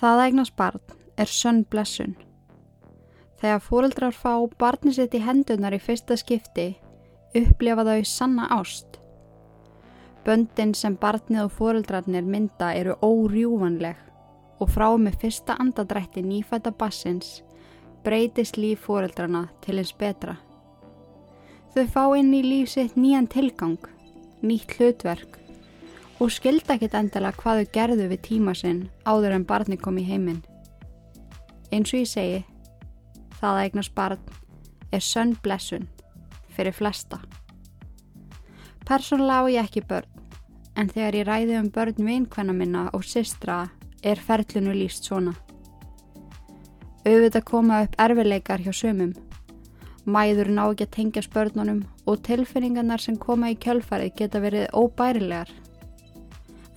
Það að eignast barn er sönn blessun. Þegar fóreldrar fá barni sitt í hendunar í fyrsta skipti upplifa þau sanna ást. Böndin sem barnið og fóreldrarnir mynda eru órjúvanleg og frá með fyrsta andadrætti nýfætta bassins breytist líf fóreldrana til eins betra. Þau fá inn í líf sitt nýjan tilgang, nýtt hlutverk og skilda ekkit endala hvað þau gerðu við tíma sinn áður en barni kom í heiminn. Eins og ég segi, það að eignast barn er sönn blessun fyrir flesta. Persónulega á ég ekki börn, en þegar ég ræði um börn vinkvenna minna og systra er ferlinu líst svona. Auðvitað koma upp erfileikar hjá sömum. Mæður ná ekki að tengja spörnunum og tilfinningarnar sem koma í kjölfarið geta verið óbærilegar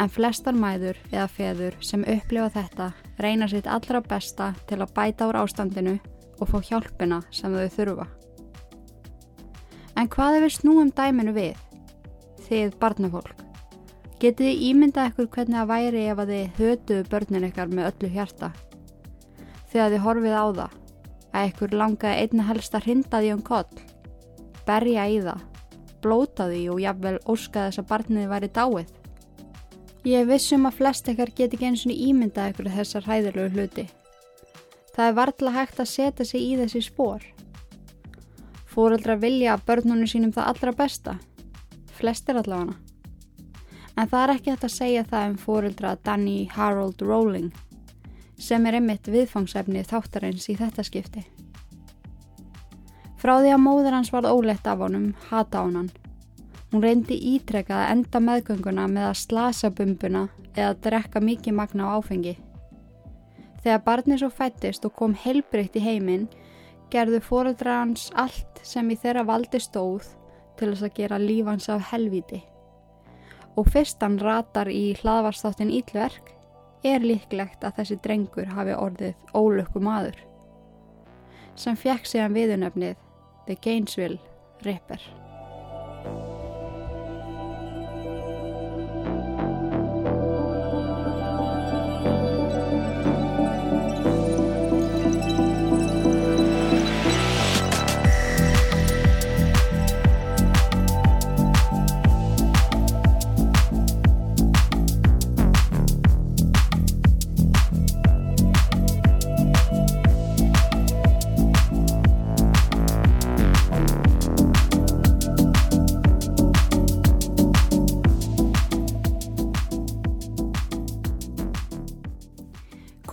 en flestar mæður eða feður sem upplifa þetta reyna sitt allra besta til að bæta úr ástandinu og fá hjálpina sem þau þurfa. En hvað er við snúum dæminu við? Þið barnafólk. Getið þið ímyndað ekkur hvernig það væri ef að þið hötuðu börnin ykkar með öllu hjarta? Þegar þið horfið á það, að ekkur langaði einna helst að hrinda því um koll, berja í það, blóta því og jafnvel óska þess að barnið væri dáið. Ég vissum að flest ekkar get ekki eins og ímyndað ykkur þessar hæðilegu hluti. Það er varðla hægt að setja sig í þessi spór. Fóreldra vilja að börnunum sínum það allra besta. Flestir allavega. En það er ekki hægt að segja það um fóreldra Danny Harold Rowling sem er einmitt viðfangsefni þáttarins í þetta skipti. Frá því að móður hans varð ólegt af honum, hata honan Hún reyndi ítrekkað að enda meðgönguna með að slasa bumbuna eða drekka mikið magna á áfengi. Þegar barnið svo fættist og kom heilbreytt í heiminn, gerðu fóröldra hans allt sem í þeirra valdi stóð til þess að gera lífans af helviti. Og fyrst hann ratar í hlaðvarstáttin Ílverk, er líklegt að þessi drengur hafi orðið ólökku maður, sem fekk sig hann viðunöfnið The Gainesville Ripper.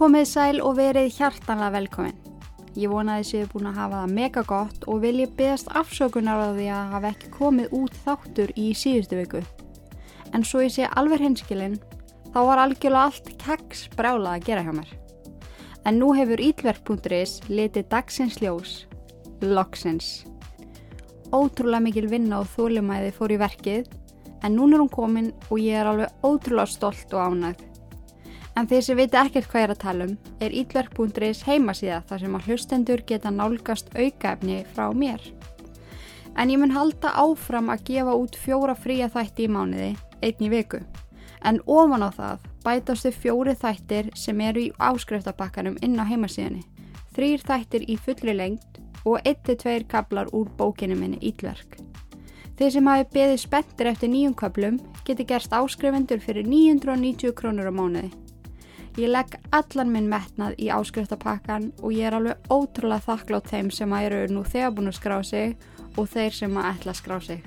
Komið sæl og verið hjartanlega velkomin. Ég vona að þessi hefur búin að hafa það mega gott og vil ég beðast afsökunar á því að hafa ekki komið út þáttur í síðustu viku. En svo ég sé alveg hinskilinn, þá var algjörlega allt keggs brjálað að gera hjá mér. En nú hefur Ílverk.is litið dagsins ljós, loksins. Ótrúlega mikil vinna og þólumæði fór í verkið, en nú er hún komin og ég er alveg ótrúlega stolt og ánægð. En þeir sem viti ekkert hvað er að tala um er ítverk.is heimasíða þar sem að hlustendur geta nálgast aukaefni frá mér. En ég mun halda áfram að gefa út fjóra fría þætti í mánuði, einn í viku. En ofan á það bætastu fjóri þættir sem eru í áskriftabakkanum inn á heimasíðinni. Þrýr þættir í fullri lengt og 1-2 kablar úr bókinu minni Ítverk. Þeir sem hafi beðið spenntir eftir nýjum kaplum geti gerst áskrifendur fyrir 990 krónur á mánuði. Ég legg allan minn metnað í áskrifstapakkan og ég er alveg ótrúlega þakklátt þeim sem að eru nú þegar búin að skrá sig og þeir sem að ætla að skrá sig.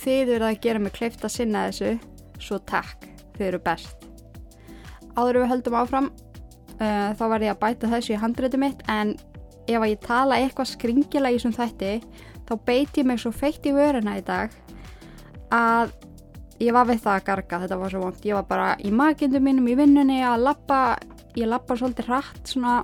Þið eru að gera mig kleift að sinna þessu, svo takk, þið eru best. Áður við höldum áfram, uh, þá var ég að bæta þessu í handréttu mitt en ef að ég tala eitthvað skringilega í þessum þætti, þá beiti ég mig svo feitt í vöruna í dag að ég var við það að garga, þetta var svo vond ég var bara í makindu mínum í vinnunni að lappa, ég lappa svolítið hratt svona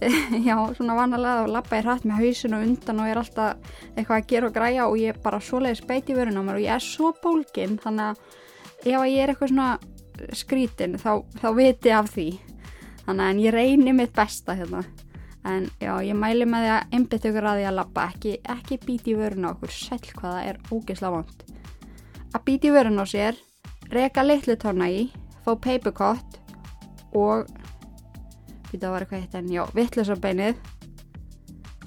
já, svona vanalega að lappa ég hratt með hausin og undan og ég er alltaf eitthvað að gera og græja og ég bara svoleiðis beiti vörun á mér og ég er svo bólgin þannig að ef ég er eitthvað svona skrítin þá, þá viti af því. Þannig að ég reynir mitt besta hérna. En já, ég mæli með því að einbit ykkur að því að lappa ekki, ekki bíti vörun á okkur. Sæl hvaða er ógeðslega vond að býti vörun á sér, reka litlu tóna í, fá papercut og Býta var eitthvað hitt en já, vittlösabeinið.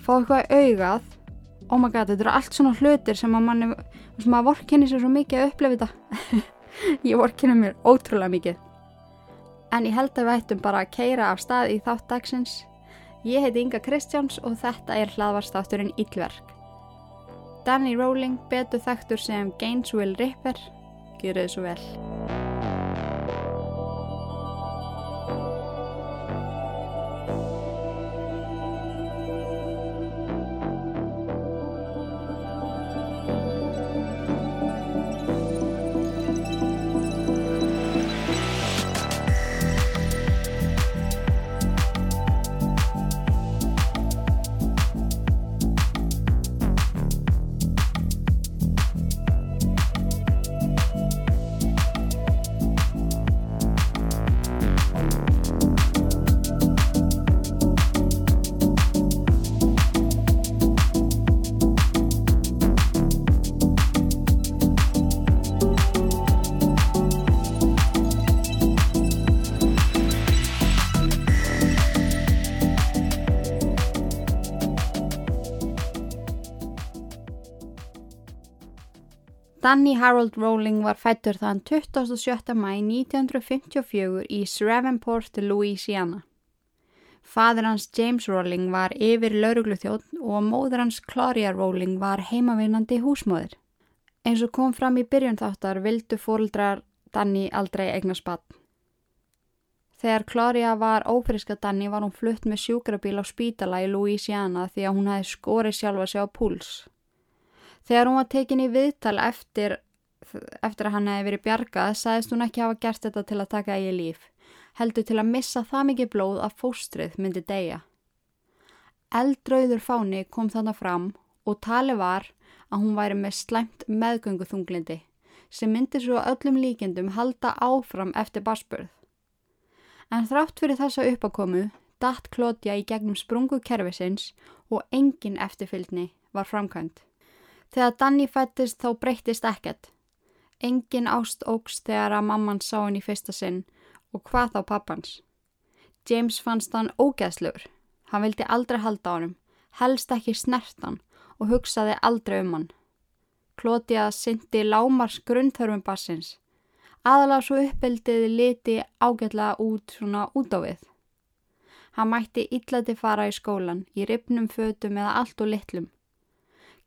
Fá eitthvað augað. Oh my god, þetta eru allt svona hlutir sem að manni, sem að vorkinni sér svo mikið að upplefa þetta. ég vorkinni mér ótrúlega mikið. En ég held að við ættum bara að keira af stað í þátt dagsins. Ég heiti Inga Kristjáns og þetta er hlaðvarstátturinn Íllverk. Danny Rowling, betur þektur sem Gainesville Ripper, gerur þið svo vel. Danny Harold Rowling var fættur þann 27. mæ 1954 í Shreveport, Louisiana. Fadur hans James Rowling var yfir laurugluþjótt og móður hans Claudia Rowling var heimavinnandi húsmóðir. Eins og kom fram í byrjun þáttar vildu fóldrar Danny aldrei eigna spatt. Þegar Claudia var ófriska Danny var hún flutt með sjúkrabíl á spítala í Louisiana því að hún hefði skorið sjálfa sig á púls. Þegar hún var tekin í viðtal eftir, eftir að hann hefði verið bjargað, sagðist hún ekki hafa gert þetta til að taka eigi líf, heldur til að missa það mikið blóð að fóstrið myndi deyja. Eldrauður fáni kom þannig fram og tali var að hún væri með slæmt meðgöngu þunglindi sem myndi svo öllum líkendum halda áfram eftir basbörð. En þrátt fyrir þessa uppakomu datt Klótja í gegnum sprungu kervisins og engin eftirfylgni var framkvæmt. Þegar Danni fættist þá breyttist ekkert. Engin ást ógs þegar að mamman sá henni fyrsta sinn og hvað þá pappans. James fannst hann ógeðslur. Hann vildi aldrei halda á hann, helst ekki snertan og hugsaði aldrei um hann. Klótiða syndi lámars grunnþörfum bassins. Aðalega svo uppbildiði liti ágætlega út svona út á við. Hann mætti illati fara í skólan, í ripnum fötum eða allt og litlum.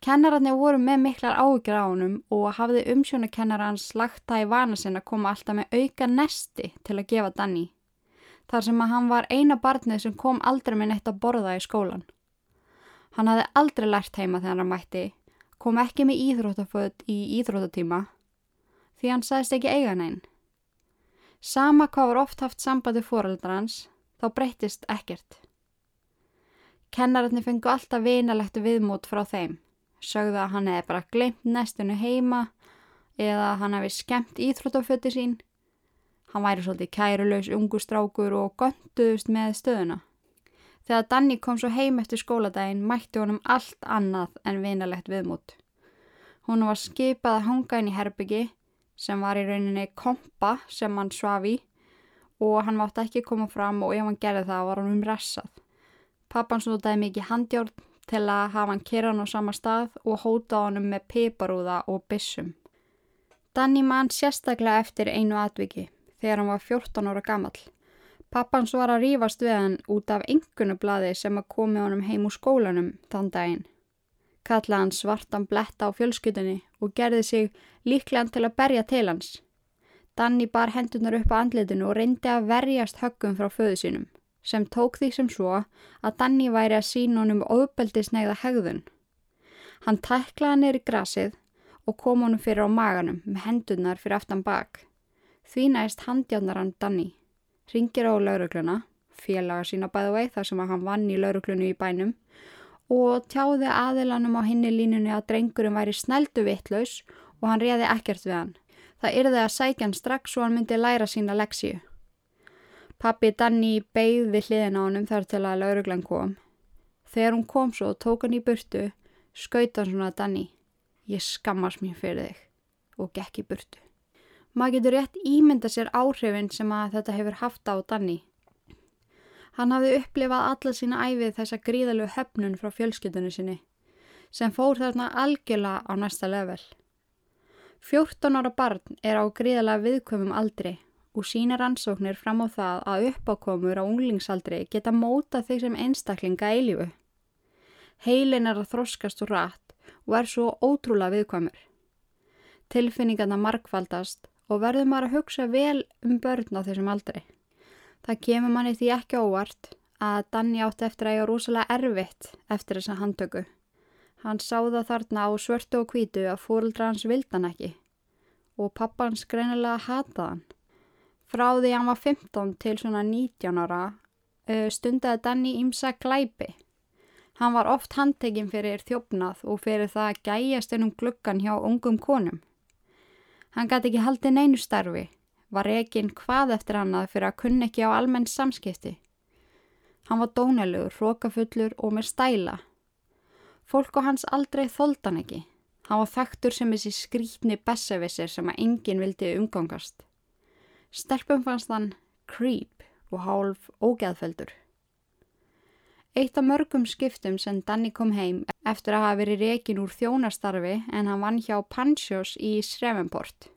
Kennararnir voru með miklar ágjur á honum og hafði umsjónakennara hans lagt það í vana sinna að koma alltaf með auka nesti til að gefa Danni. Þar sem að hann var eina barnið sem kom aldrei með neitt að borða í skólan. Hann hafði aldrei lært heima þegar hann mætti, kom ekki með íþróttaföld í íþróttatíma því hann sagðist ekki eiga neinn. Sama hvað var oft haft sambandi fóreldra hans, þá breyttist ekkert. Kennararnir fengu alltaf vinalegt viðmót frá þeim sögðu að hann hefði bara glemt næstunni heima eða hann hefði skemmt íþróttafötti sín. Hann væri svolítið kærulaus ungustrákur og gönduðust með stöðuna. Þegar Danni kom svo heim eftir skóladaginn mætti honum allt annað en vinalegt viðmút. Hún var skipað að hanga inn í herbyggi sem var í rauninni kompa sem hann svafi og hann mátti ekki koma fram og ef hann gerði það var hann umressað. Pappan snotaði mikið handjórn til að hafa hann kyrran á sama stað og hóta honum með piparúða og bissum. Danni mann sérstaklega eftir einu atviki þegar hann var 14 ára gammal. Pappans var að rýfast við hann út af engunublaði sem að komi honum heim úr skólanum þann daginn. Kallaði hann svartan bletta á fjölskytunni og gerði sig líklegan til að berja til hans. Danni bar hendunar upp á andlitinu og reyndi að verjast höggum frá föðu sínum sem tók því sem svo að Danni væri að sína honum ofbeldisneiða hegðun. Hann tæklaði neyri grasið og kom honum fyrir á maganum með hendunar fyrir aftan bak. Því næst handjáðnar hann Danni, ringir á laurugluna, félaga sína bæðu vei þar sem hann vann í lauruglunu í bænum og tjáði aðilanum á hinni línunni að drengurinn væri sneldu vittlaus og hann reði ekkert við hann. Það yrði að sækja hann strax og hann myndi læra sína leksíu. Pappi Danni beigð við hliðin á honum þar til að lauruglan kom. Þegar hún kom svo tók hann í burtu, skauta hann svona Danni. Ég skammast mér fyrir þig og gekk í burtu. Maður getur rétt ímynda sér áhrifin sem að þetta hefur haft á Danni. Hann hafði upplifað alla sína æfið þessa gríðalegu höfnun frá fjölskyldunni sinni sem fór þarna algjörlega á næsta level. 14 ára barn er á gríðalega viðkvömmum aldri og sína rannsóknir fram á það að uppákomur á unglingsaldri geta móta þeir sem einstaklinga eilífu. Heilin er að þroskast og rætt og er svo ótrúlega viðkvömmur. Tilfinningarna markvaldast og verður maður að hugsa vel um börn á þessum aldri. Það kemur manni því ekki óvart að Danni átti eftir að ég á rosalega erfitt eftir þessa handtöku. Hann sáða þarna á svörtu og hvítu að fórildra hans vildan ekki og pappans greinilega hataði hann. Frá því hann var 15 til svona 19 ára uh, stundaði Danni ímsa glæpi. Hann var oft handtekinn fyrir þjófnað og fyrir það að gæjast ennum gluggan hjá ungum konum. Hann gæti ekki haldið neinu starfi var Regin hvað eftir hannað fyrir að kunna ekki á almenn samskipti. Hann var dónalegur, hrókafullur og með stæla. Fólk og hans aldrei þóldan ekki. Hann var þaktur sem þessi skrítni bessevisir sem að enginn vildi umgangast. Stelpum fannst hann creep og hálf ógeðfeldur. Eitt af mörgum skiptum sem Danni kom heim eftir að hafa verið rekin úr þjónastarfi en hann vann hjá Panchos í Srevenport.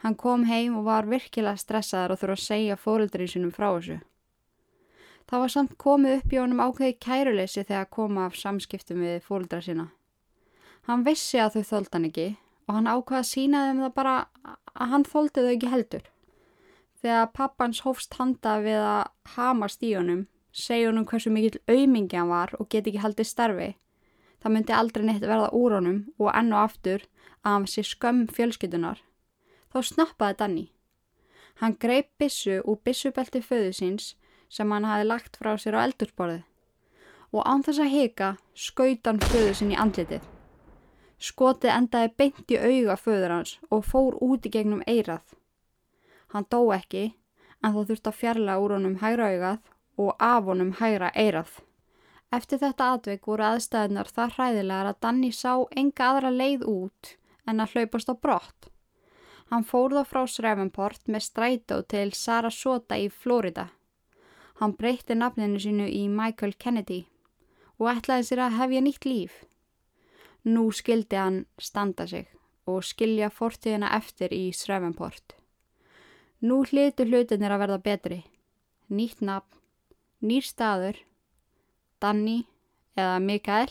Hann kom heim og var virkilega stressaður og þurfa að segja fóröldrið sinum frá þessu. Það var samt komið upp í honum ákveði kæruleysi þegar koma af samskiptum við fóröldra sína. Hann vissi að þau þóld hann ekki og hann ákvaði að sína þeim það bara að hann þóldi þau ekki heldur. Þegar pappans hófst handa við að hamast í honum, segja honum hversu mikill auðmingi hann var og get ekki haldið starfi, það myndi aldrei neitt verða úr honum og enn og aftur að hann sé skömm fjölskytunar þá snappaði Danni. Hann greip bissu úr bissubelti föðu síns sem hann hafi lagt frá sér á eldurborðið og án þess að hika skaut hann föðu sín í andlitið. Skotið endaði beint í auga föður hans og fór út í gegnum eirað. Hann dó ekki en þó þurfti að fjarla úr honum hægra augað og af honum hægra eirað. Eftir þetta atvik voru aðstæðunar það hræðilegar að Danni sá enga aðra leið út en að hlaupast á brott. Hann fór þá frá Srevenport með strætó til Sarasota í Florida. Hann breytti nafninu sínu í Michael Kennedy og ætlaði sér að hefja nýtt líf. Nú skildi hann standa sig og skilja fortíðina eftir í Srevenport. Nú hlitu hlutinir að verða betri. Nýtt nafn, nýr staður, Danni eða Mikael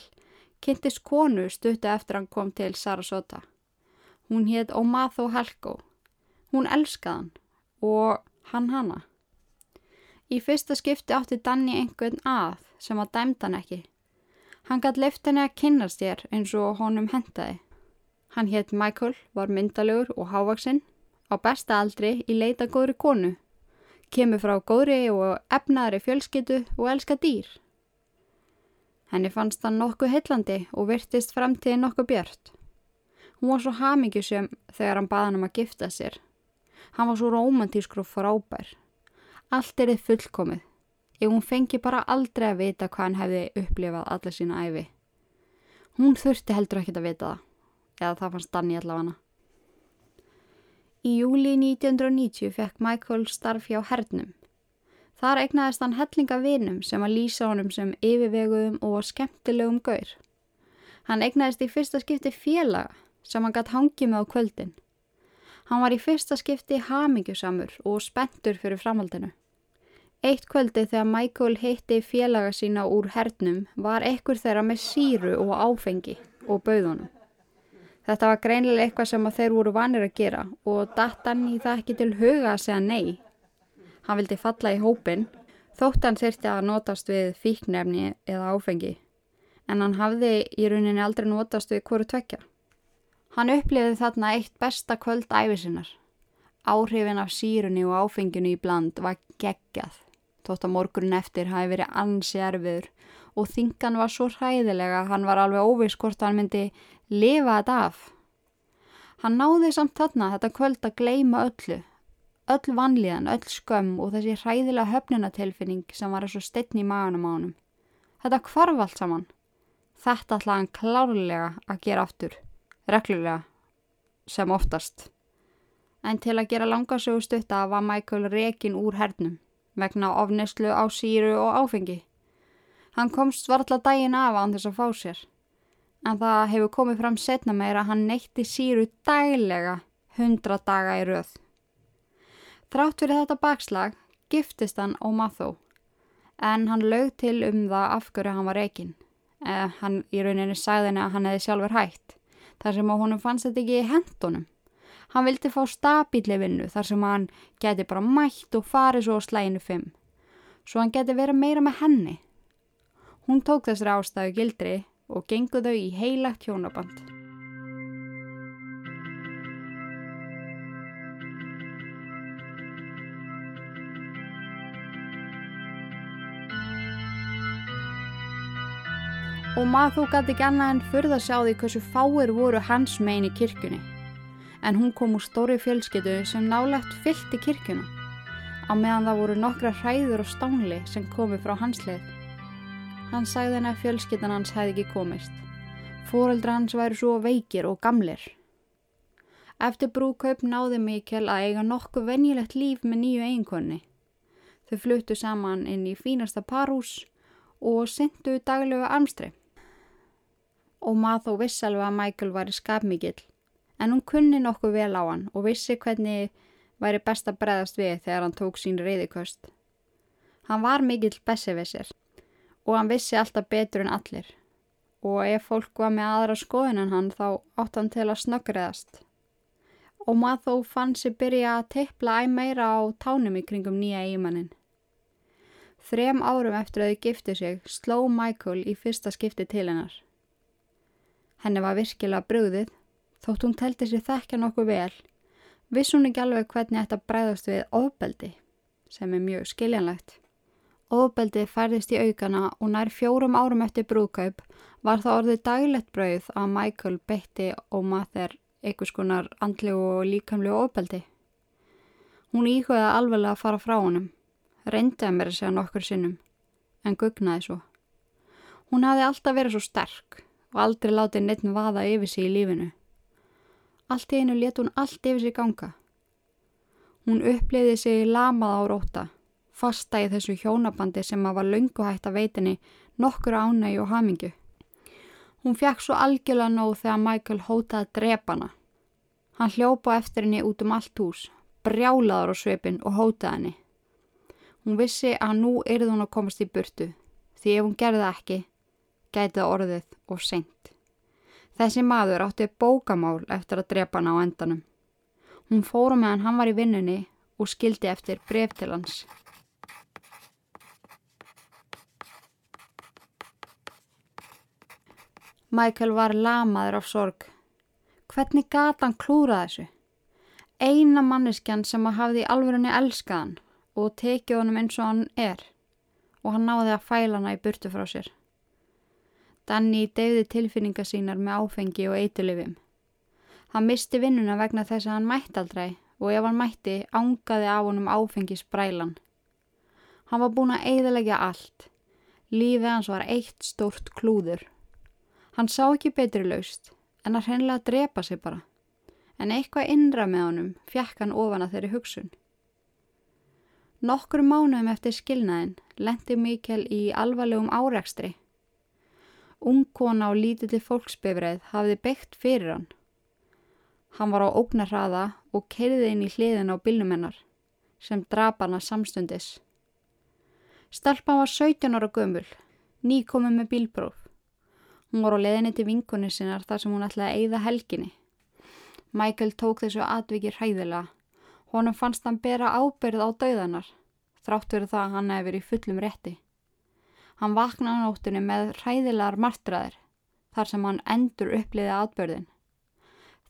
kynntist konu stuttu eftir hann kom til Sarasota. Hún hétt Omatho Helko. Hún elskaði hann og hann hana. Í fyrsta skipti átti Danni einhvern að sem að dæmda hann ekki. Hann gæti leift henni að kynast þér eins og honum hendaði. Hann hétt Michael, var myndalegur og hávaksinn, á besta aldri í leita góðri konu. Kemur frá góðri og efnaðri fjölskyttu og elska dýr. Henni fannst hann nokkuð heillandi og virtist framtíði nokkuð björnt. Hún var svo hamingjusum þegar hann baði hann um að gifta sér. Hann var svo romantískur og frábær. Allt er þið fullkomið. Ef hún fengi bara aldrei að vita hvað hann hefði upplifað alla sína æfi. Hún þurfti heldur ekkit að vita það. Eða það fannst Danni allavega. Í júli 1990 fekk Michael starf hjá hernum. Þar egnaðist hann hellinga vinum sem að lýsa honum sem yfirveguðum og skemmtilegum gaur. Hann egnaðist í fyrsta skipti félaga sem hann gætt hangið með á kvöldin. Hann var í fyrsta skipti hamingjusamur og spentur fyrir framhaldinu. Eitt kvöldi þegar Michael heitti félaga sína úr hernum var ekkur þeirra með síru og áfengi og bauðunum. Þetta var greinilega eitthvað sem þeir voru vanir að gera og datt hann í það ekki til huga að segja nei. Hann vildi falla í hópin, þótt hann þurfti að notast við fíknefni eða áfengi, en hann hafði í rauninni aldrei notast við hverju tvekja. Hann upplifiði þarna eitt besta kvöld æfisinnar. Áhrifin af sírunni og áfenginu í bland var geggjað. Tótt að morgunin eftir hafi verið ansi erfiður og þingan var svo hræðilega að hann var alveg óviss hvort hann myndi lifa þetta af. Hann náði samt þarna þetta kvöld að gleima öllu. Öll vanlíðan, öll skömm og þessi hræðilega höfnunatilfinning sem var eins og steitn í maganum á hann. Þetta kvarf allt saman. Þetta ætlaði hann klárlega að gera aftur reglulega sem oftast. En til að gera langarsögu stutta var Michael rekin úr hernum vegna ofneslu á síru og áfengi. Hann komst varðla daginn af án þess að fá sér. En það hefur komið fram setna meira að hann neytti síru daglega hundra daga í röð. Þrátt fyrir þetta bakslag giftist hann Ómathó en hann lög til um það af hverju hann var reygin. Eh, hann í rauninni sagði henni að hann hefði sjálfur hægt þar sem honum fannst þetta ekki í hendunum. Hann vildi fá stabíli vinnu þar sem hann geti bara mætt og farið svo á slæginu fimm. Svo hann geti verið meira með henni. Hún tók þessari ástæðu gildri og genguðu í heilagt hjónaband. og maður þó gæti ekki annað en fyrða sjá því hversu fáir voru hans megin í kirkjunni. En hún kom úr stóri fjölskyttu sem nálegt fyllt í kirkjuna, á meðan það voru nokkra hræður og stánli sem komi frá hans leið. Hann sagði henni að fjölskyttan hans hefði ekki komist. Fóreldra hans væri svo veikir og gamlir. Eftir brúkaup náði Mikkel að eiga nokkuð venjilegt líf með nýju eiginkonni. Þau fluttu saman inn í fínasta parhús og syndu daglegu armstrei og maður þó vissi alveg að Michael var í skapmikið en hún kunni nokkuð vel á hann og vissi hvernig væri best að breðast við þegar hann tók sín reyðikost. Hann var mikill besefisir og hann vissi alltaf betur en allir og ef fólk var með aðra skoðin en hann þá átt hann til að snöggreðast. Og maður þó fann sér byrja að teipla æg meira á tánum í kringum nýja eigimannin. Þrem árum eftir að þau gifti sig sló Michael í fyrsta skipti til hennar. Henni var virkilega brúðið, þótt hún telti sér þekkja nokkuð vel, viss hún ekki alveg hvernig þetta bræðast við ofbeldi, sem er mjög skiljanlegt. Ofbeldi færðist í aukana og nær fjórum árum eftir brúðkaup var það orðið daglegt brauð að Michael beitti og maður einhvers konar andlegu og líkamlegu ofbeldi. Hún íkvæði alveg að fara frá honum, reyndi að mér að segja nokkur sinnum, en gugnaði svo. Hún hafði alltaf verið svo sterk og aldrei látið neitt vaða yfir sig í lífinu. Allt í einu let hún allt yfir sig ganga. Hún uppliði sig lamað á róta, fasta í þessu hjónabandi sem að var lönguhætt að veitinni nokkur ánægi og hamingu. Hún fekk svo algjörlega nóð þegar Michael hótaði drepana. Hann hljópa eftir henni út um allt hús, brjálaður á svipin og hótaði henni. Hún vissi að nú erði hún að komast í burtu, því ef hún gerði ekki, gæti það orðið og seint. Þessi maður átti bókamál eftir að drepa hann á endanum. Hún fórum meðan hann var í vinnunni og skildi eftir bref til hans. Michael var lamaður af sorg. Hvernig gata hann klúra þessu? Eina manneskjan sem að hafði í alvörunni elskaðan og tekið honum eins og hann er og hann náði að fæla hana í burtu frá sér. Danni deyði tilfinninga sínar með áfengi og eitulifim. Hann misti vinnuna vegna þess að hann mætti aldrei og ef hann mætti ángaði af honum áfengi sprælan. Hann var búin að eigðalegja allt. Lífið hans var eitt stórt klúður. Hann sá ekki betri laust en að hreinlega drepa sig bara. En eitthvað innra með honum fjekk hann ofan að þeirri hugsun. Nokkur mánuðum eftir skilnaðin lendi Mikkel í alvarlegum árekstri Ungkona og lítilli fólksbefreið hafði beitt fyrir hann. Hann var á ógnarraða og keiriði inn í hliðin á bílumennar sem drap hana samstundis. Stelpan var 17 ára gömul, ný komið með bílbróf. Hún var á leðinni til vinkunni sinnar þar sem hún ætlaði að eigða helginni. Michael tók þessu atvikið hræðilega. Honum fannst hann bera ábyrð á dauðanar, þrátt verið það að hann hefði verið í fullum rétti. Hann vaknaði nóttunni með hræðilegar martraðir þar sem hann endur uppliði atbörðin.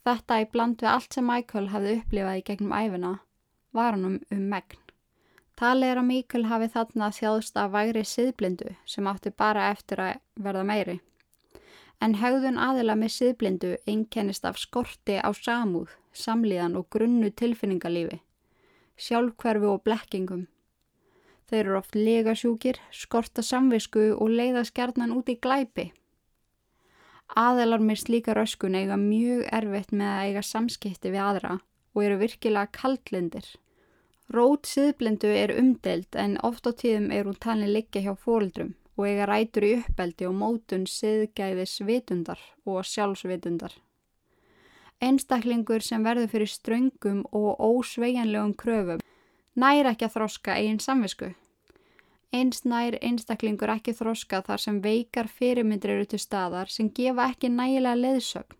Þetta í bland við allt sem Michael hafði upplifað í gegnum æfina var hann um, um megn. Talið er að Michael hafi þarna þjáðst af væri siðblindu sem átti bara eftir að verða meiri. En hegðun aðila með siðblindu einkennist af skorti á samúð, samlíðan og grunnu tilfinningalífi, sjálfkverfi og blekkingum Þeir eru oft legasjúkir, skorta samvisku og leiða skjarnan út í glæpi. Aðelar með slíka röskun eiga mjög erfitt með að eiga samskipti við aðra og eru virkilega kaldlindir. Rót siðblindu er umdelt en oft á tíðum er hún talin liggja hjá fóldrum og eiga rætur í uppbeldi og mótun siðgæðis vitundar og sjálfsvitundar. Einstaklingur sem verður fyrir ströngum og ósveigjanlegum kröfum nær ekki að þroska eigin samvisku. Eins nær einstaklingur ekki þroska þar sem veikar fyrirmyndir eru til staðar sem gefa ekki nægilega leðsögn.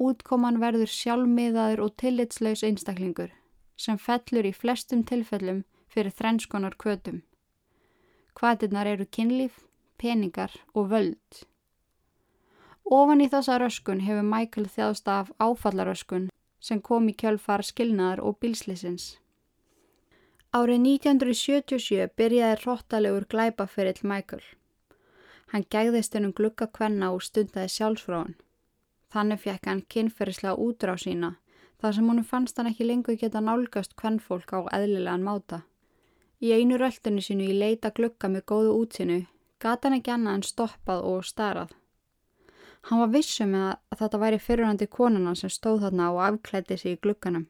Útkoman verður sjálfmiðaður og tillitslaus einstaklingur sem fellur í flestum tilfellum fyrir þrenskonar kvötum. Hvaðinnar eru kynlíf, peningar og völd. Ofan í þessa röskun hefur Michael þjáðst af áfallaröskun sem kom í kjölfar skilnaðar og bilslisins. Árið 1977 byrjaði róttalegur glæpaferill Michael. Hann gæðist hennum glukka kvenna og stundaði sjálfsfráin. Þannig fekk hann kynferðislega útrá sína þar sem honum fannst hann ekki lengur geta nálgast kvennfólk á eðlilegan máta. Í einu röltinu sínu í leita glukka með góðu útsinu gata hann ekki annað en stoppað og starað. Hann var vissum með að þetta væri fyrirhandi konuna sem stóð þarna og afklætti sig í glukkanum.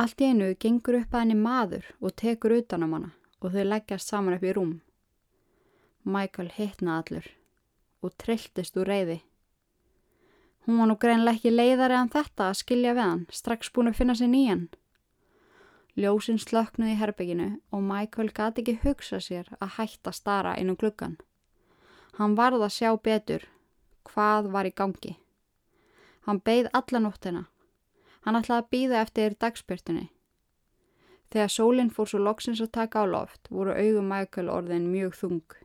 Allt í einu gengur upp að henni maður og tekur utanum hana og þau leggjast saman upp í rúm. Michael hittna allur og trilltist úr reyði. Hún var nú greinlega ekki leiðari en þetta að skilja við hann, strax búin að finna sér nýjan. Ljósinn slöknuði í herbygginu og Michael gati ekki hugsa sér að hætta stara inn um gluggan. Hann varð að sjá betur hvað var í gangi. Hann beigð alla nóttina. Hann ætlaði að býða eftir dagspyrtunni. Þegar sólinn fór svo loksins að taka á loft voru augum Michael orðin mjög þung.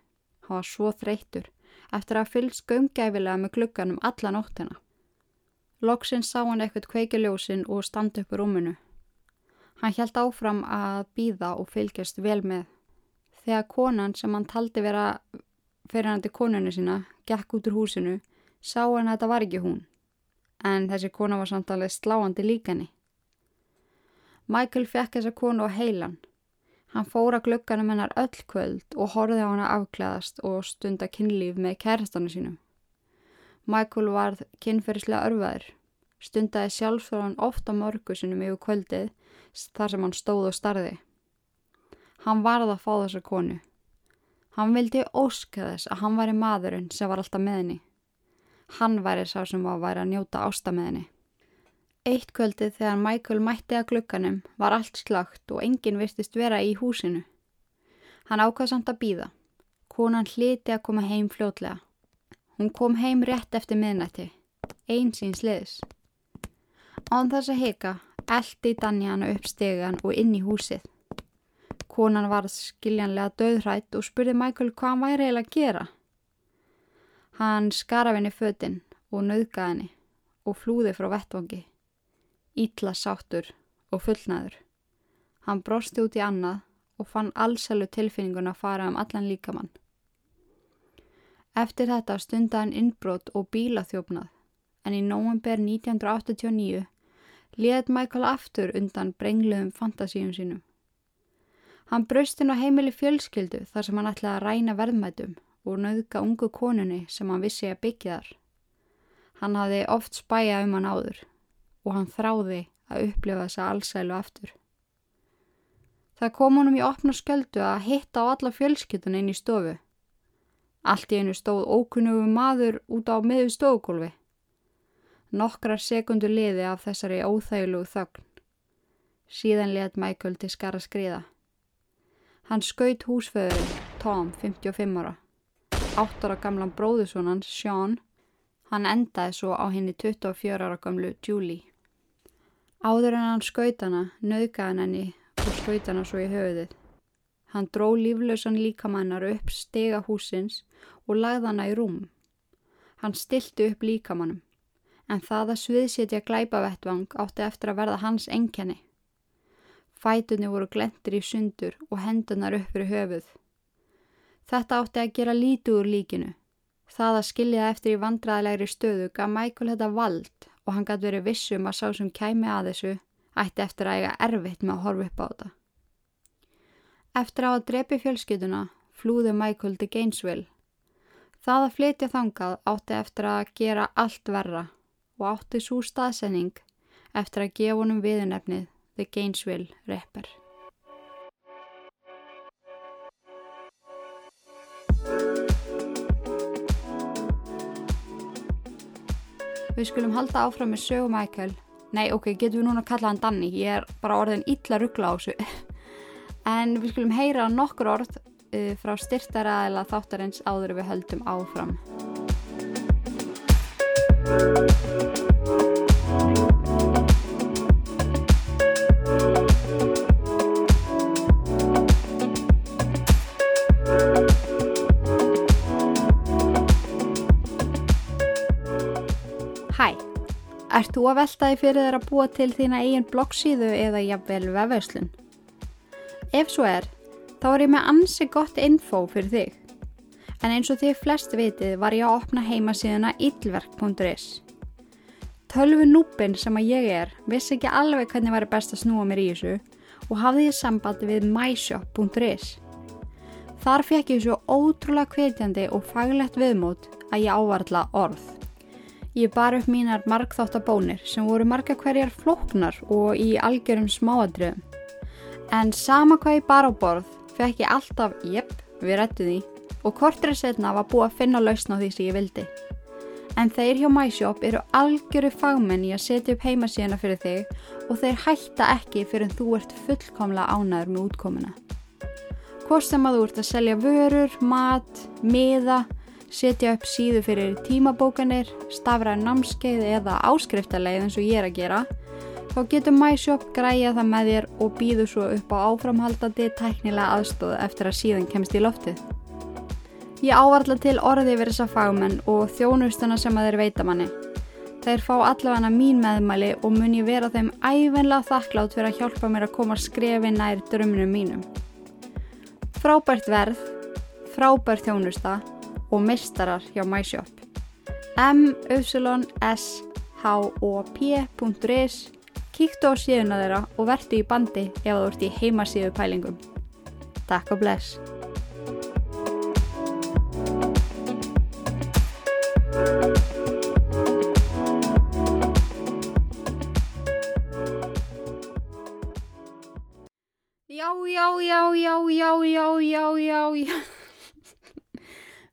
Hann var svo þreytur eftir að fylgst gömgæfilega með glugganum alla nóttina. Loksinn sá hann eitthvað kveikiljósin og standi upp í rúminu. Hann held áfram að býða og fylgjast vel með. Þegar konan sem hann taldi vera fyrir hann til konunni sína gekk út úr húsinu, sá hann að þetta var ekki hún. En þessi kona var samtalið sláandi líkani. Michael fekk þessa konu á heilan. Hann fóra glögganum hennar öll kvöld og horfið á hana afklæðast og stunda kynlíf með kærastanu sínum. Michael varð kynferðislega örfaður, stundaði sjálfsfjörðan ofta morgusinum yfir kvöldið þar sem hann stóð og starði. Hann varð að fá þessa konu. Hann vildi óska þess að hann væri maðurinn sem var alltaf með henni. Hann væri sá sem var að væri að njóta ásta með henni. Eitt kvöldið þegar Michael mætti að glukkanum var allt slagt og enginn virtist vera í húsinu. Hann ákvað samt að býða. Konan hliti að koma heim fljótlega. Hún kom heim rétt eftir miðnætti, einsins liðs. Án þess að hika, eldi Danja hana upp stegan og inn í húsið. Konan var skiljanlega döðrætt og spurði Michael hvað hann væri eiginlega að gera. Hann skar af henni fötinn og nauðgaði henni og flúði frá vettvangi. Ítla sáttur og fullnaður. Hann brosti út í annað og fann allsælu tilfinningun að fara um allan líkamann. Eftir þetta stundaðan innbrot og bílaþjófnað en í nógumber 1989 liðt Michael aftur undan brengluðum fantasíum sínum. Hann braust inn á heimili fjölskyldu þar sem hann ætlaði að ræna verðmætum og nauðga ungu konunni sem hann vissi að byggja þar. Hann hafði oft spæja um hann áður og hann þráði að upplifa þessa allsælu aftur. Það kom honum í opna sköldu að hitta á alla fjölskylduna inn í stofu Allt í einu stóð ókunnugum maður út á miðu stóðgólfi. Nokkrar sekundur liði af þessari óþæglu þögn. Síðan let Michael til skara skriða. Hann skaut húsföðurinn, Tom, 55 ára. 8 ára gamlan bróðusónan, Sean, hann endaði svo á henni 24 ára gamlu Julie. Áður en hann skaut hana, nöðgaði henni og skaut hana svo í höfuðið. Hann dró líflausan líkamannar upp stega húsins og lagði hana í rúm. Hann stilti upp líkamannum, en það að sviðsétja glæpavettvang átti eftir að verða hans enkenni. Fætunni voru glendir í sundur og hendunar upp fyrir höfuð. Þetta átti að gera lítið úr líkinu. Það að skilja eftir í vandraðilegri stöðu gaf Michael þetta vald og hann gæti verið vissum að sá sem kæmi að þessu ætti eftir að eiga erfitt með að horfa upp á þetta. Eftir á að drepi fjölskytuna flúði Michael til Gainesville. Það að flytja þangað átti eftir að gera allt verra og átti svo staðsending eftir að gefa honum viðnefnið The Gainesville Rapper. Við skulum halda áfram með sögu Michael. Nei, ok, getum við núna að kalla hann Danny. Ég er bara orðin illa ruggla á þessu. en við skulum heyra nokkur orð uh, frá styrtara eða þáttarins áður við höldum áfram. Þú að velta því fyrir þér að búa til þína eigin bloggsíðu eða jafnvel vefauslun? Ef svo er, þá er ég með ansi gott info fyrir þig. En eins og þið flest vitið var ég að opna heimasíðuna illverk.is. Tölvu núpin sem að ég er vissi ekki alveg hvernig væri best að snúa mér í þessu og hafði ég sambandi við myshop.is. Þar fekk ég svo ótrúlega kveitjandi og faglegt viðmót að ég ávarla orð. Ég bar upp mínar markþáttabónir sem voru marga hverjar flóknar og í algjörum smáadröðum. En sama hvað ég bar á borð fekk ég alltaf, jepp, við rættu því og kortrið setna var búið að finna lausn á því sem ég vildi. En þeir hjá MyShop eru algjöru fagmenn í að setja upp heimasíðana fyrir þig og þeir hætta ekki fyrir en þú ert fullkomlega ánæður með útkomuna. Hvort sem að þú ert að selja vörur, mat, miða, setja upp síðu fyrir tímabókanir, stafræðin námskeið eða áskriftarleið eins og ég er að gera, þá getur MyShop græja það með þér og býðu svo upp á áframhaldandi tæknilega aðstóð eftir að síðan kemst í loftið. Ég ávarla til orði yfir þessa fagmenn og þjónustuna sem að þeir veita manni. Þeir fá allavega mín meðmæli og mun ég vera þeim ævenlega þakklátt fyrir að hjálpa mér að koma skrefi nær drömmunum mínum. Frábært verð, frábært þjónusta og mistarar hjá MyShop. m-s-h-o-p.is Kíktu á síðuna þeirra og verðu í bandi ef þú ert í heimasíðu pælingum. Takk og bless.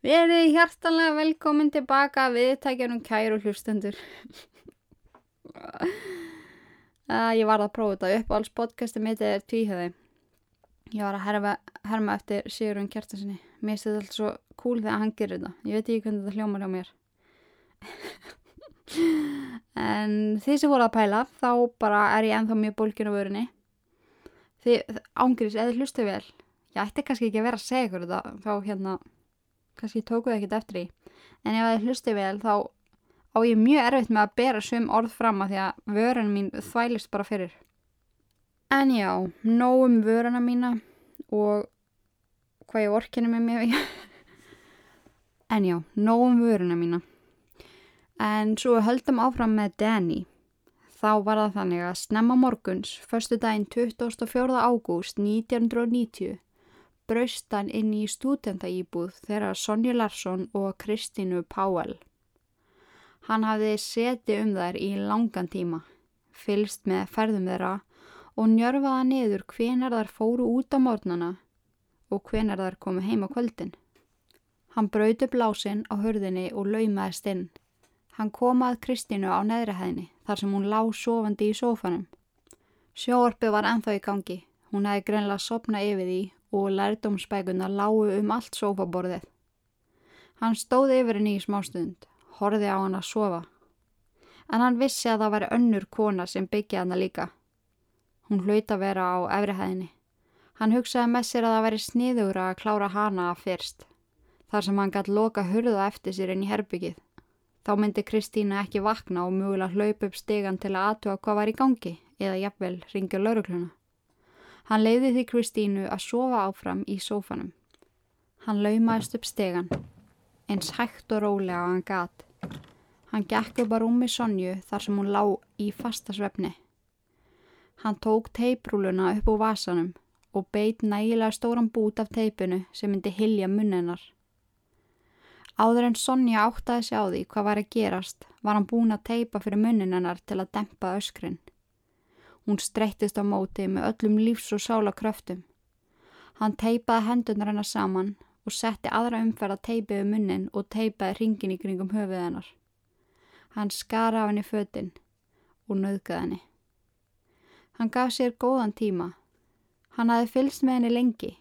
Verið hjartanlega velkomin tilbaka viðtækjanum kæru hlustendur. uh, ég var að prófa þetta upp alls podcasti mitt er tvíhjöði. Ég var að herma, herma eftir Sigurinn Kjartansinni. Mér finnst þetta alltaf svo cool þegar hann gerir þetta. Ég veit ekki hvernig þetta hljómar hjá mér. en því sem voru að pæla þá bara er ég enþá mjög bólkin á vörunni. Þið ángriðs eða hlustu vel. Ég ætti kannski ekki að vera að segja ykkur þetta þá hérna kannski tókuðu ekkert eftir því. En ef þið hlustu vel þá á ég mjög erfitt með að bera sum orð fram að því að vörun mín þvælist bara fyrir. En já, nógum vöruna mína og hvað ég orkinu með mér. en já, nógum vöruna mína. En svo höldum áfram með Danny. Þá var það þannig að snemma morguns, förstu daginn 24. ágúst 1990, braust hann inn í stúdendaýbúð þeirra Sonja Larsson og Kristínu Páel. Hann hafði seti um þær í langan tíma, fylst með ferðum þeirra og njörfaða niður hvenar þar fóru út á mornana og hvenar þar komu heim á kvöldin. Hann brauti blásinn á hörðinni og laumaðist inn. Hann kom að Kristínu á neðrihæðinni þar sem hún lág sofandi í sófanum. Sjóarpið var enþá í gangi. Hún hefði greinlega sopnað yfir því og lærdómsbækunar lágu um allt sófaborðið. Hann stóði yfir henni í smástund, horfið á hann að sofa. En hann vissi að það væri önnur kona sem byggja hann líka. Hún hlaut að vera á efrihæðinni. Hann hugsaði með sér að það væri sniður að klára hana að fyrst, þar sem hann gætt loka hurða eftir sér inn í herbyggið. Þá myndi Kristína ekki vakna og mögulega hlaupa upp stegan til að aðtuga hvað var í gangi eða jafnvel ringja laurugluna. Hann leiði því Kristínu að sofa áfram í sófanum. Hann laumaðist upp stegan, eins hægt og rólega á hann gat. Hann gekk upp að rúmi Sonju þar sem hún lá í fasta svefni. Hann tók teiprúluna upp úr vasanum og beit nægilega stóran bút af teipinu sem myndi hilja munnenar. Áður en Sonja áttaði sig á því hvað var að gerast var hann búin að teipa fyrir munninennar til að dempa öskrin. Hún streyttist á móti með öllum lífs og sála kröftum. Hann teipaði hendunar hennar saman og setti aðra umferð að teipiðu munnin og teipaði ringin í kringum höfuð hennar. Hann skara af henni fötinn og nöðgaði henni. Hann gaf sér góðan tíma. Hann hafi fylst með henni lengi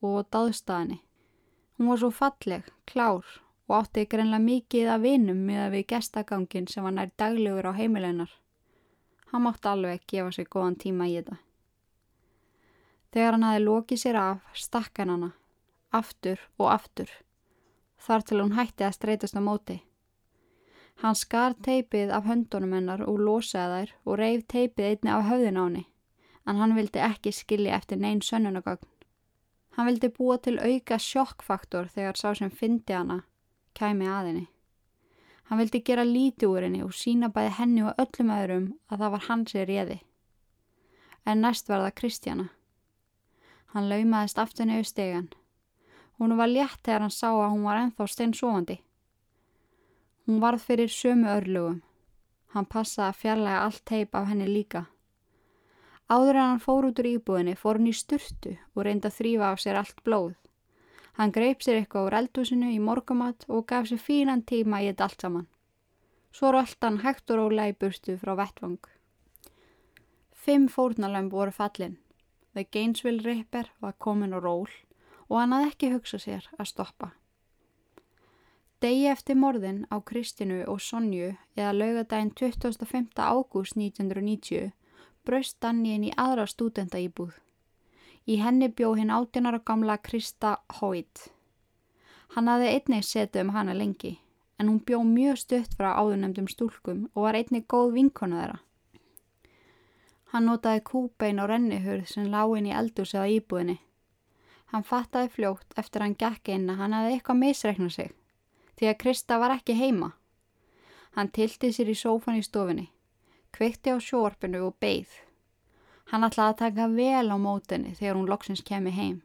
og dáðstað henni. Hún var svo falleg, klár og átti greinlega mikið að vinum með að við gestagangin sem var nær daglegur á heimilennar. Hann mátti alveg gefa sér góðan tíma í þetta. Þegar hann hafi lokið sér af, stakk hann hana, aftur og aftur, þar til hún hætti að streytast á móti. Hann skar teipið af höndunum hennar og losaði þær og reif teipið einni af höfðin á henni, en hann vildi ekki skilja eftir neyn sönnunagögn. Hann vildi búa til auka sjokkfaktor þegar sá sem fyndi hana kæmi að henni. Hann vildi gera líti úr henni og sína bæði henni og öllum öðrum að það var hans er réði. En næst var það Kristjana. Hann laumaðist aftur nefnir stegan. Hún var létt þegar hann sá að hún var enþá steinsofandi. Hún varð fyrir sömu örlugum. Hann passaði að fjarlæga allt teip af henni líka. Áður en hann fór út úr íbúðinni fór hann í sturtu og reyndi að þrýfa af sér allt blóð. Hann greip sér eitthvað úr eldúsinu í morgumat og gaf sér fínan tíma í þetta allt saman. Svo röllt hann hægt og rólega í burtu frá vettvang. Fimm fórnalömb voru fallin. The Gainesville Ripper var komin á ról og hann hafði ekki hugsað sér að stoppa. Degi eftir morðin á Kristinu og Sonju eða laugadaginn 25. ágúst 1990 braust Danni inn í aðra stúdenta íbúð. Í henni bjó hinn áttinara gamla Krista Hoyt. Hann hafði einnig setið um hana lengi en hún bjó mjög stutt frá áðunemdum stúlkum og var einnig góð vinkona þeirra. Hann notaði kúbein og rennihurð sem lág inn í eldúsið á íbúðinni. Hann fattaði fljótt eftir hann gekk inn að hann hefði eitthvað misreiknað sig, því að Krista var ekki heima. Hann tilti sér í sófan í stofinni, kveikti á sjórpinu og beigð. Hann ætlaði að taka vel á mótinni þegar hún loksins kemi heim.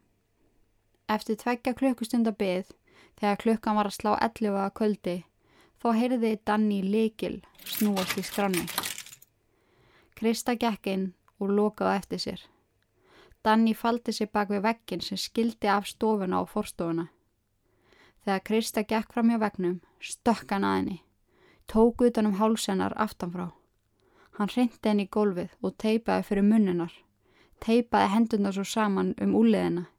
Eftir tveggja klukkustunda beigð, þegar klukkan var að slá 11 að kvöldi, þó heyrði Danni líkil snúast í skranni. Krista gekk inn og lokaði eftir sér. Danni faldi sér bak við veggin sem skildi af stofuna og forstofuna. Þegar Krista gekk fram hjá veggnum, stökk hann að henni, tók utan um hálsennar aftanfrá. Hann hrindi henni í gólfið og teipaði fyrir munnunar, teipaði hendunar svo saman um úliðina.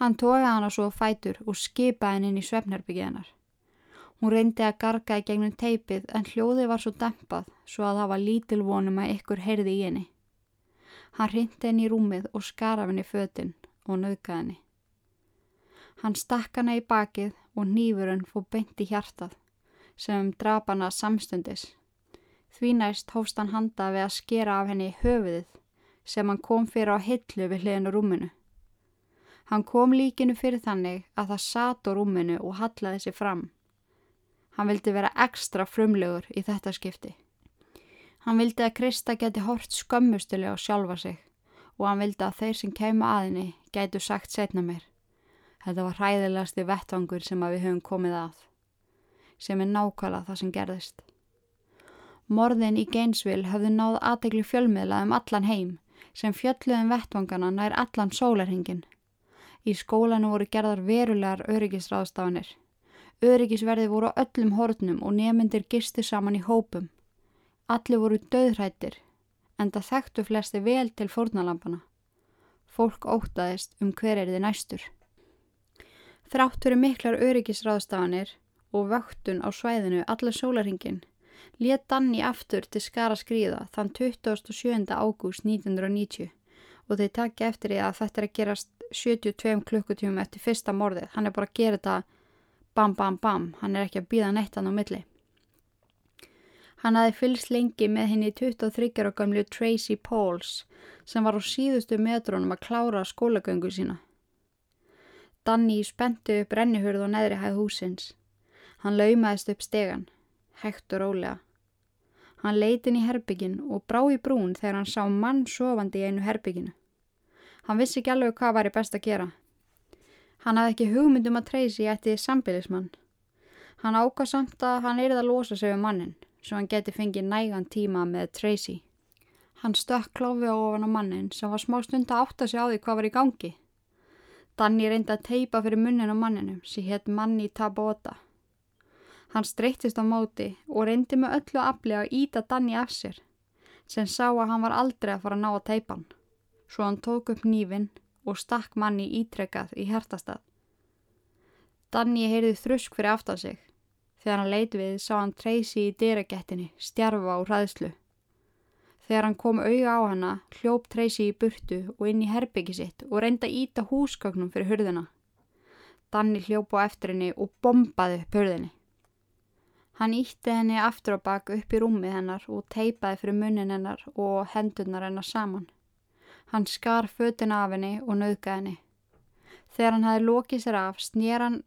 Hann tóði hana svo fætur og skipaði henni inn í svefnherbyggið hennar. Hún reyndi að garga í gegnum teipið en hljóði var svo dempað svo að það var lítil vonum að ykkur heyrði í henni. Hann reyndi henni í rúmið og skaraf henni fötinn og nöðgaði henni. Hann stakk hana í bakið og nýfurinn fór beint í hjartað sem drap hana samstundis. Því næst hófst hann handa við að skera af henni höfuðið sem hann kom fyrir á hillu við hliðinu rúminu. Hann kom líkinu fyrir þannig að það satt á rúminu og hallaði sig fram. Hann vildi vera ekstra frumlegur í þetta skipti. Hann vildi að Krista geti hort skömmustilega á sjálfa sig og hann vildi að þeir sem keima aðinni gætu sagt setna mér. Þetta var hræðilegasti vettvangur sem við höfum komið að, sem er nákvæmlega það sem gerðist. Morðin í Gainesville höfðu náð aðtegli fjölmiðlað um allan heim sem fjöldluðum vettvangana nær allan sólarhingin. Í skólanu voru gerðar verulegar öryggisráðstafanir. Öryggisverði voru á öllum hornum og nemyndir gistu saman í hópum. Allir voru döðrættir, en það þekktu flesti vel til fórnalampana. Fólk ótaðist um hver er þið næstur. Þráttur um miklar öryggisráðstafanir og vöktun á svæðinu allar sólarhingin let Danni aftur til skara skrýða þann 27. ágúst 1990 og þeir takja eftir því að þetta er að gerast 72 klukkutíum eftir fyrsta morðið. Hann er bara að gera þetta bam bam bam, hann er ekki að býða nettan á milli. Hann hafi fylgst lengi með henni 23 ára gamlu Tracy Pauls sem var á síðustu metrónum að klára skólagöngu sína. Danni spenti upp rennihurð og neðri hæð húsins. Hann laumaðist upp stegan, hægt og rólega. Hann leitin í herbyggin og brá í brún þegar hann sá mann sofandi í einu herbygginu. Hann vissi ekki alveg hvað var í best að gera. Hann hafði ekki hugmyndum að Tracy ætti sambilismann. Hann ákvað samt að hann erið að losa sig um mannin, svo hann geti fengið nægan tíma með Tracy. Hann stökk klófi á ofan á mannin sem var smá stund að átta sig á því hvað var í gangi. Danni reyndi að teipa fyrir munnin á manninum sem hétt manni Tabota. Hann streyttist á móti og reyndi með öllu afli að íta Danni af sér sem sá að hann var aldrei að fara að ná að teipa hann. Svo hann tók upp nýfin og stakk manni ítrekkað í hertastað. Danni heyrði þrusk fyrir aftan sig. Þegar hann leiti við sá hann treysi í dyragettinni, stjarfa og hraðslu. Þegar hann kom auða á hana, hljóp treysi í burtu og inn í herbyggi sitt og reynda að íta húsgögnum fyrir hurðina. Danni hljóp á eftir henni og bombaði upp hurðinni. Hann ítti henni aftur á bak upp í rúmið hennar og teipaði fyrir munnin hennar og hendurnar hennar saman. Hann skar fötin af henni og nauðgaði henni. Þegar hann hafi lokið sér af, snýr hann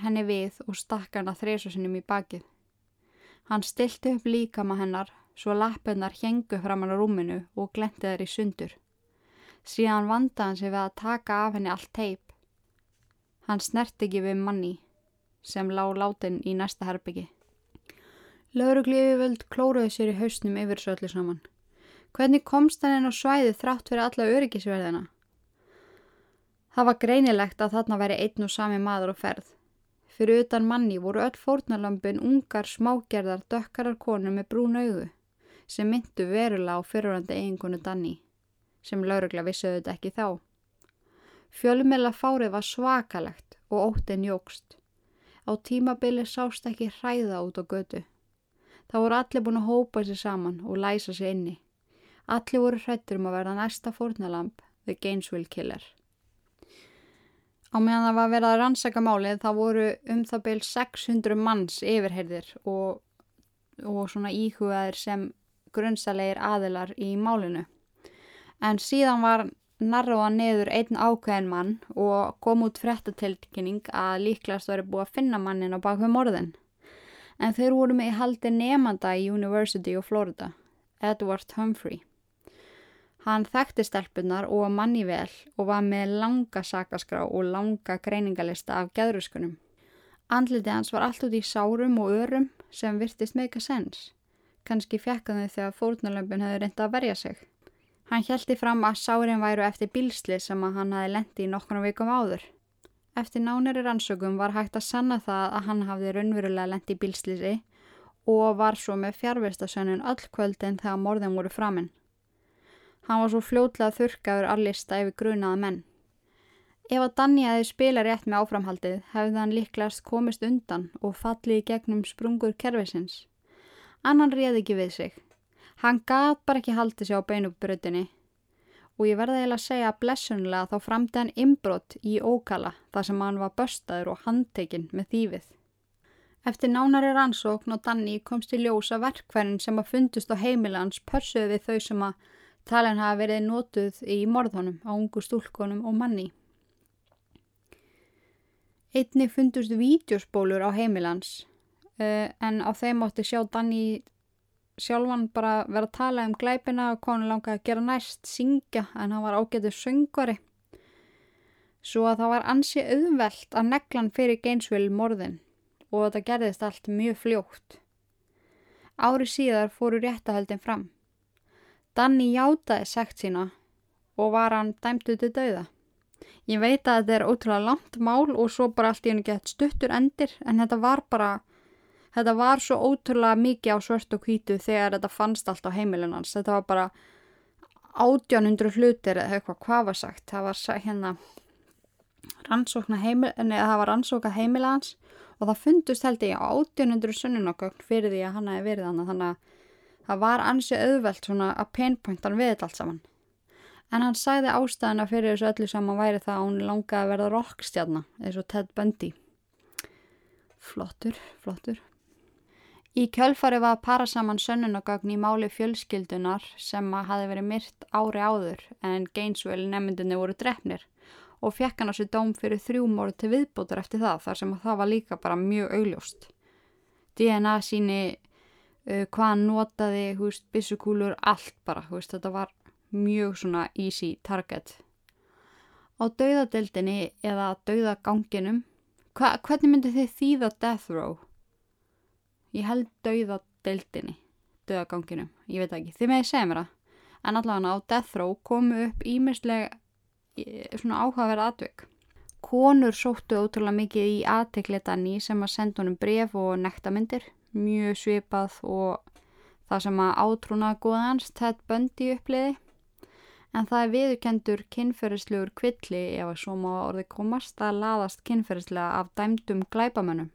henni við og stakk hann að þreysusinum í bakið. Hann stilti upp líkama hennar svo lappennar hengu fram hann á rúminu og glendi þær í sundur. Síðan vanda hann sig við að taka af henni allt teip. Hann snert ekki við manni sem lág látin í næsta herbyggi. Laurugliði völd klóruði sér í hausnum yfir svo öllu saman. Hvernig komst hann inn á svæði þrátt fyrir alla öryggisverðina? Það var greinilegt að þarna væri einn og sami maður og ferð. Fyrir utan manni voru öll fórnalömpin ungar smágerðar dökkarar konur með brún auðu sem myndu verulega á fyrirhandi eigingunu Danni sem laurugla vissuðu þetta ekki þá. Fjölumela fárið var svakalegt og óttinn jógst. Á tímabili sást ekki hræða út á götu. Það voru allir búin að hópa sér saman og læsa sér inni. Allir voru hrættur um að verða næsta fórnalamp, The Gainesville Killer. Á meðan það var verið að rannsaka málið þá voru um það byrj 600 manns yfirherðir og, og svona íhugaðir sem grunnsalegir aðilar í málinu. En síðan var narroða neður einn ákveðin mann og kom út frettatilkynning að líklegast væri búið að finna mannin á bakveg morðin. En þeir voru með í haldi nefnda í University of Florida, Edward Humphrey. Hann þekkti stelpunar og manni vel og var með langa sakaskrá og langa greiningalista af gæðruskunum. Andliti hans var allt út í sárum og örum sem virtist meika sens. Kanski fjekka þau þegar fórnalömpun hefði reynda að verja sig. Hann hjælti fram að sárin væru eftir bílsli sem að hann hafi lendi í nokkuna vikum áður. Eftir nánari rannsökum var hægt að sanna það að hann hafði raunverulega lendi í bílslisi og var svo með fjárvistasönnun öll kvöldin þegar morðin voru framinn. Hann var svo fljótlega þurkaður allista yfir grunaða menn. Ef að Danni aðeins spila rétt með áframhaldið hefði hann líklegast komist undan og fallið í gegnum sprungur kervisins. Annan réði ekki við sig. Hann gaf bara ekki haldið sér á beinubröðinni og ég verði eiginlega að segja blessunlega þá framdi hann inbrott í ókala þar sem hann var börstaður og handtekinn með þýfið. Eftir nánari rannsókn og Danni komst í ljósa verkverðin sem að fundust á heimilans pörsuði þau sem að Talin hafa verið nótuð í morðhónum á ungu stúlkonum og manni. Einni fundust vídeospólur á heimilans uh, en á þeim átti sjá Danni sjálfan bara vera að tala um glæpina og konu langa að gera næst, syngja en hann var ágætið söngari. Svo að það var ansi auðvelt að neglan fyrir Gainesville morðin og þetta gerðist allt mjög fljótt. Ári síðar fóru réttahöldin fram. Danni játaði segt sína og var hann dæmtu til dauða. Ég veit að þetta er ótrúlega langt mál og svo bara allt í henni gett stuttur endir en þetta var bara, þetta var svo ótrúlega mikið á svört og hvítu þegar þetta fannst allt á heimilunans. Þetta var bara átjánundru hlutir eða eitthvað hvað var sagt. Það var hérna rannsókna heimilans og það fundust held ég átjánundru sunnunokkökn fyrir því að hann hefði verið þannig að Það var ansið auðvelt svona að pinpointan við þetta allt saman. En hann sagði ástæðina fyrir þessu öllu saman væri það að hún langaði að verða rockstjarna eins og Ted Bundy. Flottur, flottur. Í kjölfari var að para saman sönnunagagn í máli fjölskyldunar sem að hafi verið myrt ári áður en Gainesville nefndinni voru drefnir og fekk hann á sér dóm fyrir þrjú móru til viðbútur eftir það þar sem að það var líka bara mjög augljóst. DNA síni uh, hvað hann notaði, hú veist, bissukúlur, allt bara, hú veist, þetta var mjög svona easy target. Á dauðadeildinni eða dauðaganginum, hvernig myndi þið þýða death row? Ég held dauðadeildinni, dauðaganginum, ég veit ekki, þið meði segja mér það. En allavega á Death Row komu upp ímislega svona áhugaverð atvökk. Konur sóttu ótrúlega mikið í aðtekletanni sem að senda honum bref og nektamindir, mjög svipað og það sem að átrúna góðans Ted Bundy uppliði. En það er viðkendur kynferðislegur kvilli ef að svo má orði komast að laðast kynferðislega af dæmdum glæbamönnum.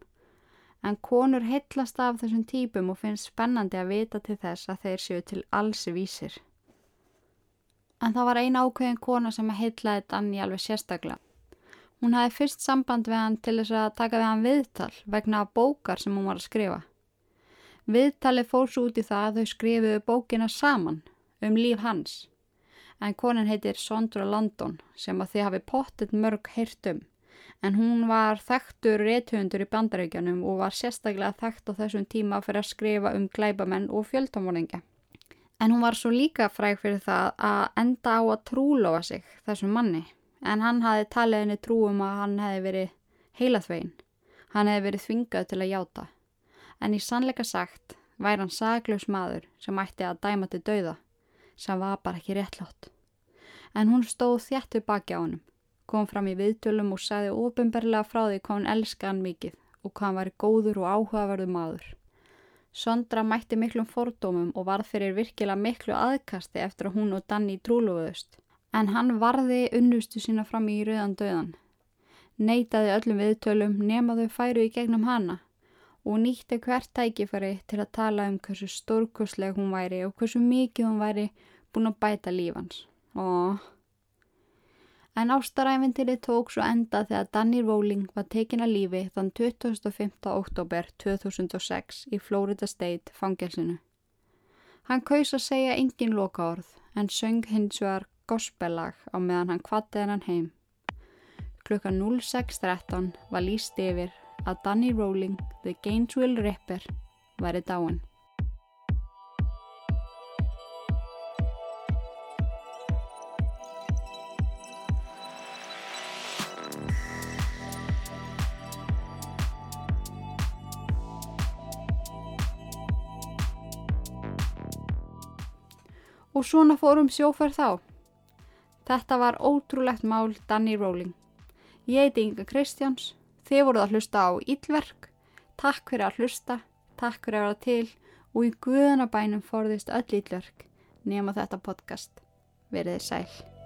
En konur heitlast af þessum típum og finnst spennandi að vita til þess að þeir séu til allsi vísir. En það var eina ákveðin kona sem að heitlaði Danni alveg sérstaklega. Hún hafi fyrst samband við hann til þess að taka við hann viðtal vegna af bókar sem hún var að skrifa. Viðtali fór svo út í það að þau skrifuðu bókina saman um líf hans. En konin heitir Sondra London sem að þið hafi pottet mörg heyrt um. En hún var þekktur rétthundur í bandaríkjanum og var sérstaklega þekkt á þessum tíma fyrir að skrifa um glæbamenn og fjöldamorðingja. En hún var svo líka fræg fyrir það að enda á að trúlofa sig þessum manni. En hann hafi talið henni trúum að hann hefði verið heilaþvegin. Hann hefði verið þvingað til að játa. En í sannleika sagt væri hann saglaus maður sem ætti að dæma til dauða, sem var bara ekki réttlátt. En hún stóð þjættu baki á hannum, kom fram í viðtölum og sagði ofinberlega frá því hvað hann elska hann mikið og hvað hann væri góður og áhugaverðu maður. Sondra mætti miklum fordómum og varð fyrir virkilega miklu aðkasti eftir að hún og Danni trúluðust. En hann varði unnustu sína fram í rauðan döðan. Neitaði öllum viðtölum nemaðu færu í gegnum hana og nýtti hvert tækifari til að tala um hversu stórkursleg hún væri og hversu mikið hún væri búin að bæta lífans. Óh. En ástaræfintilið tók svo enda þegar Danny Rowling var tekin að lífi þann 25. oktober 2006 í Florida State fangelsinu. Hann kaus að segja engin loka orð en söng hins vegar gospellag á meðan hann kvatti hennan heim. Klukka 06.13 var líst yfir að Danny Rowling, The Gainesville Ripper, væri dáin. Svona fórum sjóferð þá. Þetta var ótrúlegt mál Danny Rowling. Ég heiti Inga Kristjáns, þið voruð að hlusta á Íllverk, takk fyrir að hlusta, takk fyrir að vera til og í guðanabænum forðist öll Íllverk nema þetta podcast. Verðið sæl.